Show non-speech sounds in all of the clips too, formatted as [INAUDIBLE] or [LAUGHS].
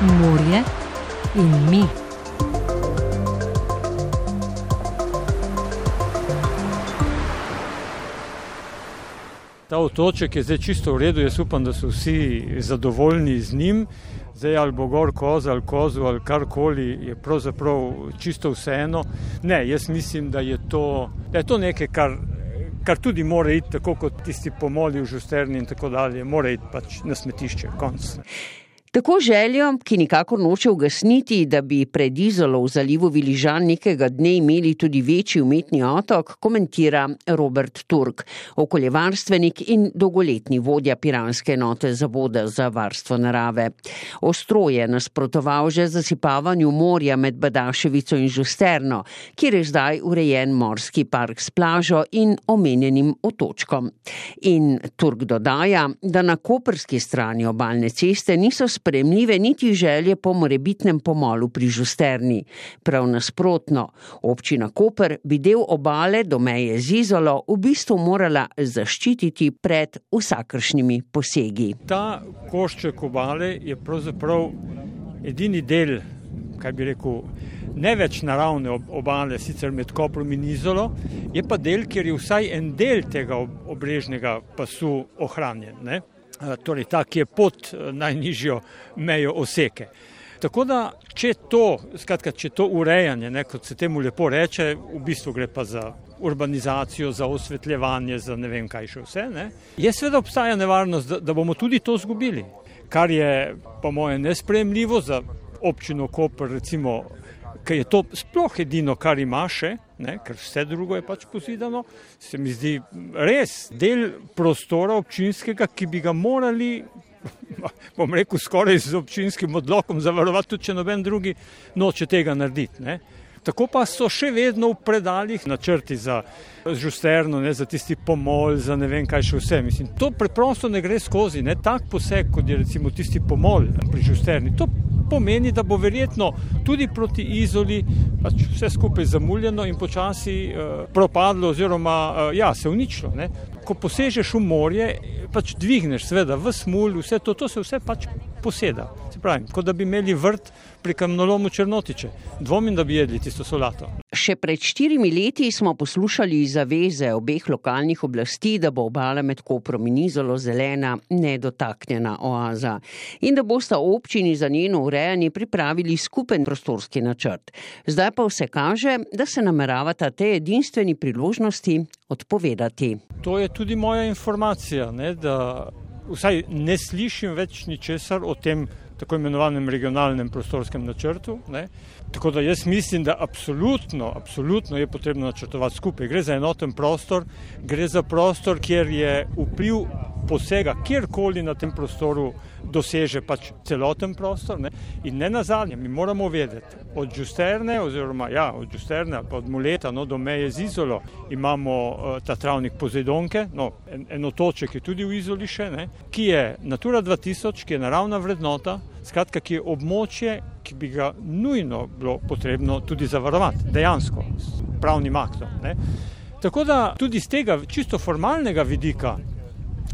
morje in mi. Ta otoček je zdaj čisto v redu, jaz upam, da so vsi zadovoljni z njim. Zdaj ali bo gor koza ali kozu ali karkoli, je pravzaprav čisto vseeno. Ne, jaz mislim, da je to, da je to nekaj, kar, kar tudi mora iti, tako kot tisti pomoli v žusterni in tako dalje, mora iti pač na smetišče, konc. Tako željo, ki nikakor noče ugasniti, da bi pred Izolo v zalivu Viližan nekega dne imeli tudi večji umetni otok, komentira Robert Turk, okoljevarstvenik in dolgoletni vodja Piranske enote Zavoda za varstvo narave. Ostro je nasprotoval že zasipavanju morja med Badaševico in Žusterno, kjer je zdaj urejen morski park s plažo in omenjenim otočkom. In Turk dodaja, da na koperski strani obalne ceste niso spremljive niti želje po morebitnem pomolu pri Žusterni. Prav nasprotno, občina Koper bi del obale do meje z Izolo v bistvu morala zaščititi pred vsakršnimi posegi. Ta košček obale je pravzaprav edini del, kaj bi rekel, ne več naravne obale, sicer med Koprom in Izolo, je pa del, kjer je vsaj en del tega obrežnega pasu ohranjen. Ne? Torej ta, ki je pod najnižjo mejo oseke. Tako da, če to, skratka, če to urejanje, ne, kot se temu lepo reče, v bistvu gre pa za urbanizacijo, za osvetljevanje, za ne vem kaj še vse, ne, je seveda obstaja nevarnost, da, da bomo tudi to zgubili, kar je po moje nespremljivo za občino Koper, recimo ker je to sploh edino, kar ima še, ne, ker vse drugo je pač pozidano, se mi zdi res del prostora občinskega, ki bi ga morali, [LAUGHS] bom rekel, skoraj z občinskim odlokom zavarovati, tudi če noben drugi noče tega narediti. Ne. Tako pa so še vedno v predaljih načrti za žusterno, ne, za tisti pomol, za ne vem kaj še vse. Mislim, to preprosto ne gre skozi, ne tak poseg, kot je recimo tisti pomol pri žusterni. To pomeni, da bo verjetno tudi proti izoli pač vse skupaj zamuljeno in počasi uh, propadlo oziroma uh, ja, se uničilo. Ne. Ko posežeš v morje, pač dvigneš seveda v smul, vse to, to se vse pač poseda. Se pravi, kot da bi imeli vrt pri kamnolomu Črnotiče. Dvomim, da bi jedli tisto solato. Še pred štirimi leti smo poslušali zaveze obeh lokalnih oblasti, da bo obala med Koprom in Izolo zelena, nedotaknjena oaza in da bosta občini za njeno urejanje pripravili skupen prostorski načrt. Zdaj pa vse kaže, da se nameravata te edinstveni priložnosti odpovedati. To je tudi moja informacija, ne, da vsaj ne slišim več ničesar o tem tako imenovanem regionalnem prostorskem načrtu. Ne. Tako da jaz mislim, da absolutno, absolutno je potrebno načrtovati skupaj. Gre za enoten prostor, gre za prostor, kjer je vpliv posega kjerkoli na tem prostoru doseže pač celoten prostor. Ne? In ne na zadnje, mi moramo vedeti, od Žusterne, oziroma ja, od Žusterne ali od Muleta no, do meje z Izolo imamo uh, ta travnik Pozejdonke, no, en, en otoček je tudi v Izoli še, ne? ki je Natura 2000, ki je naravna vrednota, skratka, ki je območje, ki bi ga nujno bilo potrebno tudi zavarovati, dejansko, s pravnim aktom. Ne? Tako da tudi z tega čisto formalnega vidika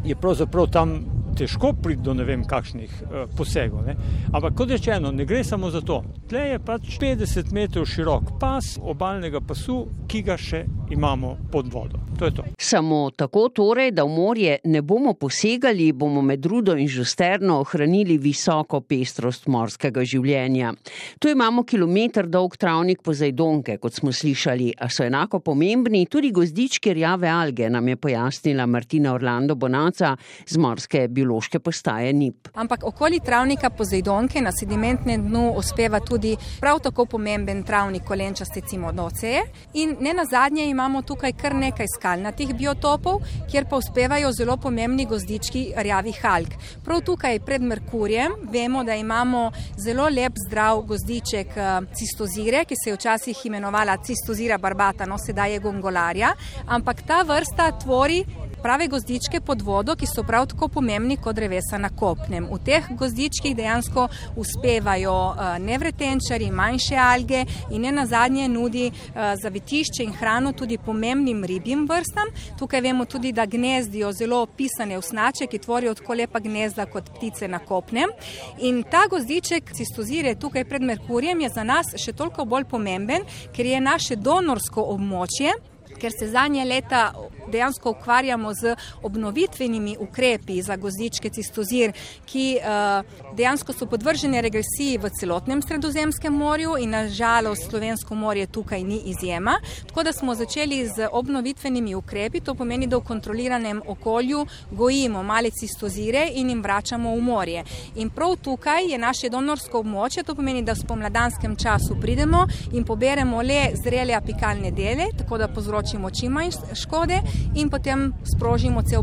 je pravzaprav tam težko priti do ne vem kakšnih uh, posegov. Ne? Ampak kot rečeno, ne gre samo za to. Tle je pač 50 metrov širok pas obalnega pasu, ki ga še imamo pod vodo. To to. Samo tako torej, da v morje ne bomo posegali, bomo med Rudo in Žusterno ohranili visoko pestrost morskega življenja. Tu imamo kilometr dolg travnik po Zajdonke, kot smo slišali, a so enako pomembni tudi gozdičke rjave alge, nam je pojasnila Martina Orlando Bonaca z morske biološke postaje NIP. Ampak okoli travnika po Zajdonke na sedimentnem dnu uspeva tudi prav tako pomemben travnik kolenčaste cimodoce in ne na zadnje imamo tukaj kar nekaj skalnatih biotopov, kjer pa uspevajo zelo pomembni gozdički rjavih alg. Prav tukaj pred Merkurjem vemo, da imamo zelo lep zdrav gozdiček eh, cistozire, ki se je včasih imenovala cistozira barbata, no sedaj je gongolarja, ampak ta vrsta tvori prave gozdičke pod vodo, ki so prav tako pomembni kot drevesa na kopnem. V teh gozdičkih dejansko uspevajo uh, nevretenčari, manjše alge in ne nazadnje nudi uh, zavetišče in hrano tudi pomembnim ribjim vrstam. Tukaj vemo tudi, da gnezdijo zelo pisane usnače, ki tvorijo tako lepa gnezda kot ptice na kopnem. In ta gozdiček cistozire tukaj pred Merkurjem je za nas še toliko bolj pomemben, ker je naše donorsko območje ker se zadnje leta dejansko ukvarjamo z obnovitvenimi ukrepi za gozdičke cistozir, ki uh, dejansko so podvržene regresiji v celotnem sredozemskem morju in nažalost slovensko morje tukaj ni izjema. Tako da smo začeli z obnovitvenimi ukrepi, to pomeni, da v kontroliranem okolju gojimo male cistozire in jim vračamo v morje. In prav tukaj je naše donorsko območje, to pomeni, da v spomladanskem času pridemo in poberemo le zrele apikalne dele, tako da povzročimo povzročimo čim manj škode in potem sprožimo cel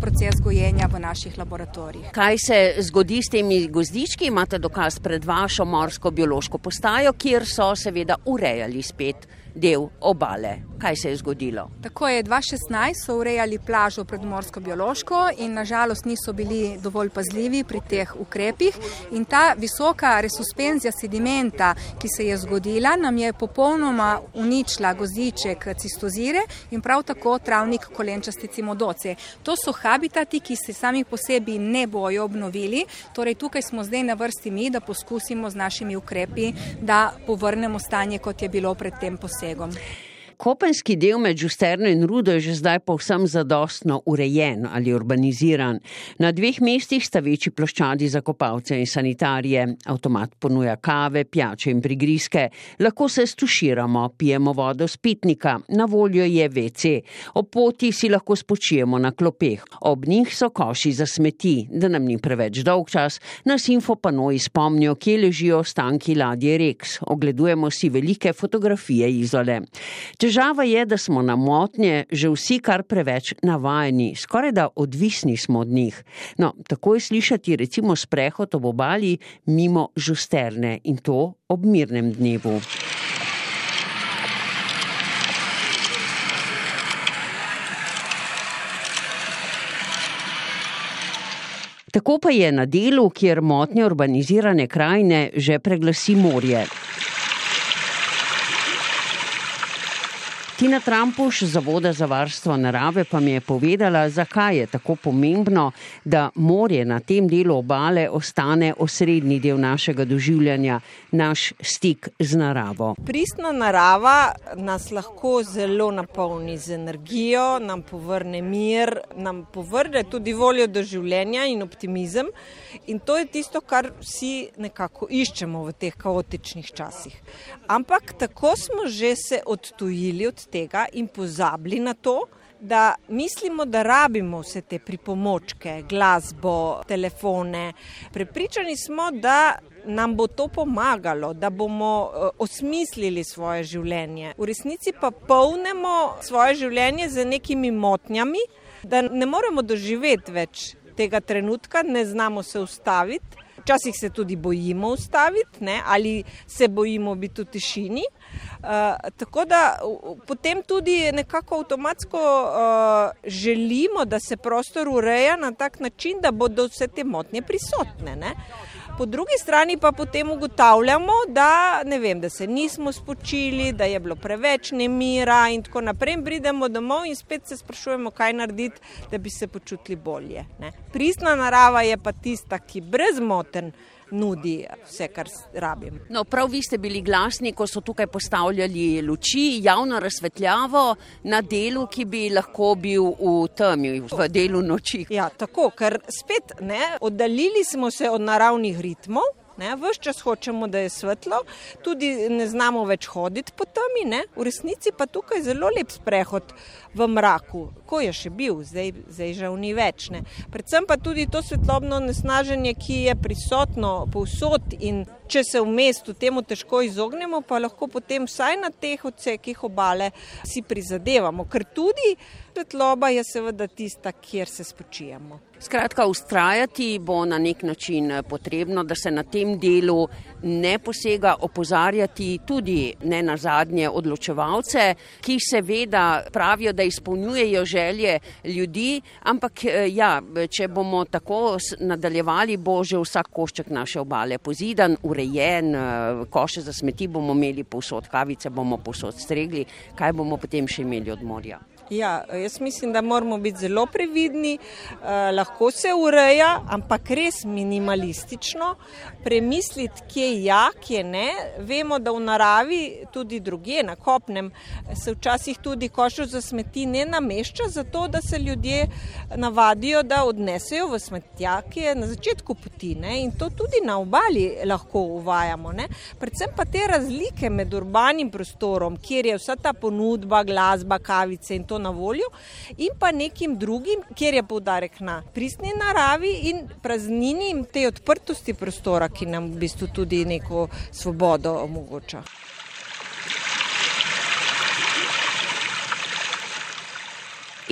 proces gojenja v naših laboratorijih. Kaj se zgodi s temi gozdički? Imate dokaz pred vašo morsko biološko postajo, kjer so seveda urejali spet del obale. Kaj se je zgodilo? Tako je 2016 so urejali plažo pred Morsko biološko in nažalost niso bili dovolj pazljivi pri teh ukrepih. In ta visoka resuspenzija sedimenta, ki se je zgodila, nam je popolnoma uničila goziček cistozire in prav tako travnik kolenčasti cimodoce. To so habitati, ki se sami po sebi ne bojo obnovili. Torej tukaj smo zdaj na vrsti mi, da poskusimo z našimi ukrepi, da povrnemo stanje, kot je bilo pred tem posebej obsegom. Kopenski del med Žusterno in Rudo je že zdaj povsem zadostno urejen ali urbaniziran. Na dveh mestih sta večji ploščadi za kopalce in sanitarije. Avtomat ponuja kave, pijače in prigrizke. Lahko se stuširamo, pijemo vodo z pitnika, na voljo je WC. Ob poti si lahko spočijemo na klopeh. Ob njih so koši za smeti, da nam ni preveč dolg čas. Nas infopanoji spomnijo, kje ležijo ostanki ladje Rex. Ogledujemo si velike fotografije izole. Težava je, da smo na motnje že vsi kar preveč navajeni, skoraj da odvisni smo od njih. No, tako je slišati recimo sprehod ob obali mimo žusterne in to ob mirnem dnevu. Tako pa je na delu, kjer motnje urbanizirane krajine že preglasi morje. Tina Trampuš Zavoda za varstvo narave pa mi je povedala, zakaj je tako pomembno, da morje na tem delu obale ostane osrednji del našega doživljanja, naš stik z naravo. Pristna narava nas lahko zelo napolni z energijo, nam povrne mir, nam povrne tudi voljo do življenja in optimizem. In to je tisto, kar vsi nekako iščemo v teh kaotičnih časih. Ampak tako smo že se odtujili od tega in pozabili na to, da mislimo, da rabimo vse te pripomočke, glasbo, telefone. Prepričani smo, da nam bo to pomagalo, da bomo uh, osmislili svoje življenje. V resnici pa polnemo svoje življenje z nekimi motnjami, da ne moremo doživeti več tega trenutka, ne znamo se ustaviti. Včasih se tudi bojimo ustaviti, ne? ali se bojimo biti v tišini. Uh, tako da potem tudi nekako avtomatsko uh, želimo, da se prostor ureja na tak način, da bodo vse te motnje prisotne. Ne? Po drugi strani pa potem ugotavljamo, da, vem, da se nismo spočili, da je bilo preveč nemira in tako naprej. Pridemo domov in spet se sprašujemo, kaj narediti, da bi se počutili bolje. Ne? Pristna narava je pa tista, ki brezmoten nudi vse, kar rabim. No, prav vi ste bili glasni, ko so tukaj postavljali luči, javno razsvetljavo na delu, ki bi lahko bil v temi, v delu noči. Ja, tako, ker spet ne, oddaljili smo se od naravnih ritmov. Ves čas hočemo, da je svetlo, tudi ne znamo več hoditi po temi, ne? v resnici pa tukaj je zelo lep sprehod v mraku, ko je še bil, zdaj, zdaj žal ni več. Ne? Predvsem pa tudi to svetlobno nesnaženje, ki je prisotno povsod in če se v mestu temu težko izognemo, pa lahko potem vsaj na teh odsekih obale si prizadevamo, ker tudi svetloba je seveda tista, kjer se spočijemo. Skratka, ustrajati bo na nek način potrebno, da se na tem delu ne posega, opozarjati tudi ne na zadnje odločevalce, ki seveda pravijo, da da izpolnjujejo želje ljudi, ampak eh, ja, če bomo tako nadaljevali, bo že vsak košček naše obale pozidan, urejen, eh, koše za smeti bomo imeli povsod, kavice bomo povsod stregli, kaj bomo potem še imeli od morja. Ja, jaz mislim, da moramo biti zelo previdni, eh, lahko se ureja, ampak res minimalistično, premisliti, kje je ja, kje ne. Vemo, da v naravi, tudi druge, na kopnem, se včasih tudi košo za smeti ne namešča, zato da se ljudje navadijo, da odnesejo v smetjake na začetku poti. Ne? In to tudi na obali lahko uvajamo. Ne? Predvsem pa te razlike med urbanim prostorom, kjer je vsa ta ponudba, glasba, kavice in to na voljo, in pa nekim drugim, kjer je poudarek na pristni naravi in praznini in te odprtosti prostora, ki nam v bistvu tudi neko svobodo omogoča.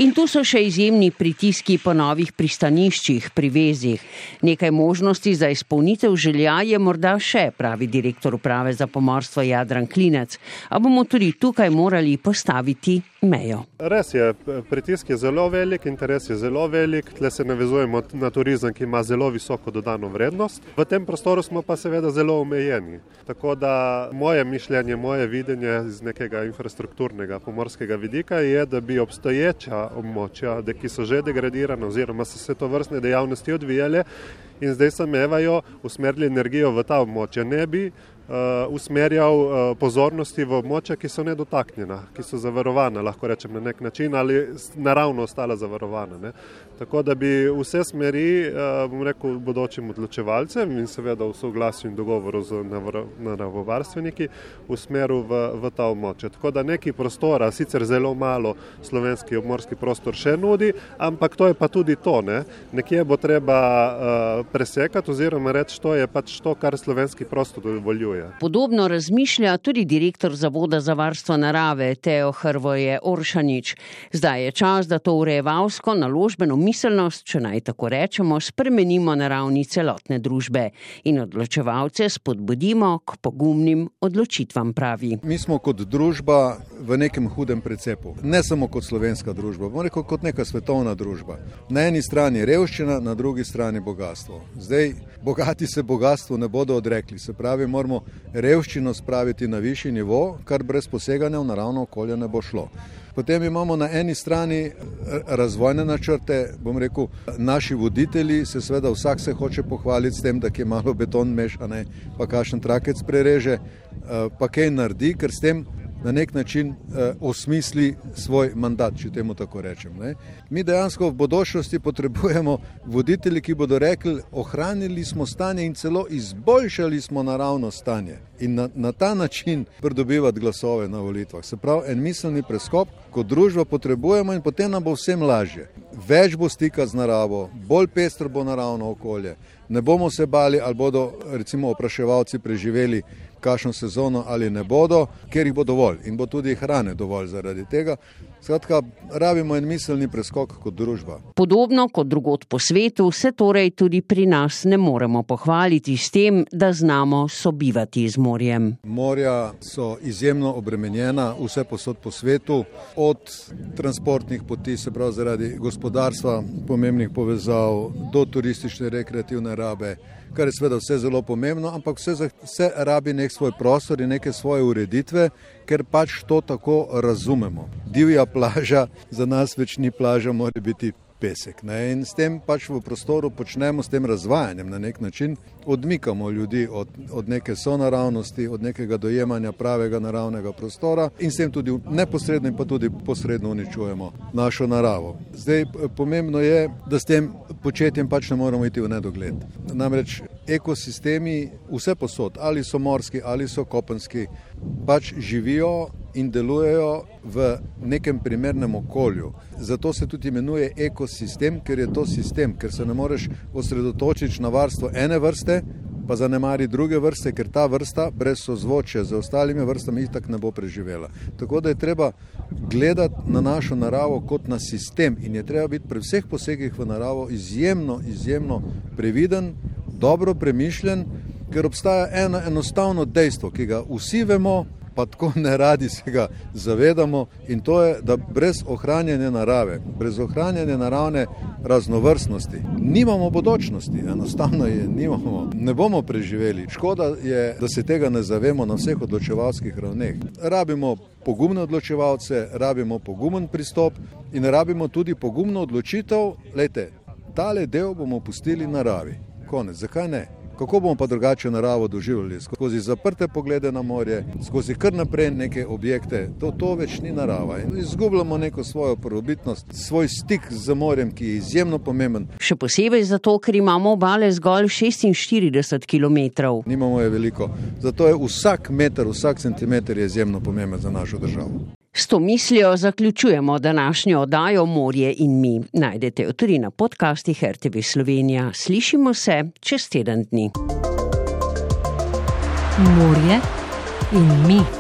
In tu so še izjemni pritiski po novih pristaniščih, privezih. Nekaj možnosti za izpolnitev želja je morda še, pravi direktor uprave za pomorstvo Jadran Klinec. A bomo tudi tukaj morali postaviti mejo. Res je, pritisk je zelo velik, interes je zelo velik, tle se navezujemo na turizem, ki ima zelo visoko dodano vrednost. V tem prostoru smo pa seveda zelo omejeni. Tako da moje mišljenje, moje videnje iz nekega infrastrukturnega pomorskega vidika je, da bi obstoječa območja, ki so že degradirane oziroma so se to vrstne dejavnosti odvijale in zdaj samevajo, usmerili energijo v ta območja. Ne bi usmerjal uh, pozornosti v območja, ki so nedotaknjena, ki so zavarovana, lahko rečem na nek način, ali naravno ostala zavarovana. Ne. Tako da bi vse smeri, uh, bom rekel, bodočim odločevalcem in seveda v soglasju in dogovoru z naravovarstveniki usmeril v, v ta območja. Tako da neki prostora, sicer zelo malo slovenski obmorski prostor še nudi, ampak to je pa tudi to. Ne. Nekje bo treba presekati oziroma reči, to je pač to, kar slovenski prostor dovoljuje je. Podobno razmišlja tudi direktor Zavoda za varstvo narave Teo Hrvoje Oršanič. Zdaj je čas, da to urejevalsko naložbeno miselnost, če naj tako rečemo, spremenimo na ravni celotne družbe in odločevalce spodbudimo k pogumnim odločitvam, pravi. Mi smo kot družba v nekem hudem precepu. Ne samo kot slovenska družba, bomo rekel kot neka svetovna družba. Na eni strani revščina, na drugi strani bogatstvo. Zdaj, bogati se bogatstvu ne bodo odrekli, se pravi, moramo revščino spraviti na višji nivo, kar brez poseganja v naravno okolje ne bo šlo. Potem imamo na eni strani eh, razvojne načrte, bom rekel, naši voditelji se seveda vsak se hoče pohvaliti s tem, da je malo beton mešane, pa kakšen trakec prereže, eh, pa kaj naredi, ker s tem na nek način eh, osmisli svoj mandat, če temu tako rečem. Ne. Mi dejansko v bodočnosti potrebujemo voditelji, ki bodo rekli, ohranili smo stanje in celo izboljšali smo naravno stanje in na, na ta način pridobivati glasove na volitvah. Se pravi, en miselni preskop, kot družba potrebujemo in potem nam bo vsem lažje. Več bo stika z naravo, bolj pestro bo naravno okolje. Ne bomo se bali, ali bodo recimo opraševalci preživeli kakšno sezono ali ne bodo, ker jih bo dovolj in bo tudi hrane dovolj zaradi tega. Skratka, rabimo en miselni preskok kot družba. Podobno kot drugot po svetu, se torej tudi pri nas ne moremo pohvaliti s tem, da znamo sobivati z morjem. Morja so izjemno obremenjena, vse posod po svetu, od transportnih poti, se pravi zaradi gospodarstva, pomembnih povezav, do turistične rekreativne rabe kar je seveda vse zelo pomembno, ampak vse, vse rabi nek svoj prostor in neke svoje ureditve, ker pač to tako razumemo. Divja plaža za nas več ni plaža, mora biti pesek. Ne? In s tem pač v prostoru počnemo, s tem razvajanjem na nek način, odmikamo ljudi od, od neke sonaravnosti, od nekega dojemanja pravega naravnega prostora in s tem tudi neposredno in pa tudi posredno uničujemo našo naravo. Zdaj, pomembno je, da s tem početjem pač ne moramo iti v nedogled. Namreč ekosistemi vse posod, ali so morski ali so kopenski, pač živijo in delujejo v nekem primernem okolju. Zato se tudi imenuje ekosistem, ker je to sistem, ker se ne moreš osredotočiti na varstvo ene vrste, pa zanemari druge vrste, ker ta vrsta brez sozvočja z ostalimi vrstami itak ne bo preživela. Tako da je treba gledati na našo naravo kot na sistem in je treba biti pri vseh posegih v naravo izjemno, izjemno previden, dobro premišljen, ker obstaja eno enostavno dejstvo, ki ga vsi vemo, pa tako [LAUGHS] ne radi se ga zavedamo in to je, da brez ohranjanja narave, brez ohranjanja naravne raznovrstnosti, nimamo bodočnosti, enostavno je nimamo, ne bomo preživeli. Škoda je, da se tega ne zavemo na vseh odločevalskih ravneh. Rabimo pogumne odločevalce, rabimo pogumen pristop in rabimo tudi pogumno odločitev, lejte, tale del bomo pustili naravi. Konec, zakaj ne? Kako bomo pa drugače naravo doživljali? Skozi zaprte poglede na morje, skozi kar naprej neke objekte, to, to več ni narava. In izgubljamo neko svojo prvobitnost, svoj stik z morjem, ki je izjemno pomemben. Še posebej zato, ker imamo obale zgolj 46 km. Nimamo je veliko, zato je vsak meter, vsak centimeter izjemno pomemben za našo državo. S to mislijo zaključujemo današnjo oddajo Morje in mi. Najdete jo tudi na podcastih RTV Slovenija. Slišimo se čez teden dni. Morje in mi.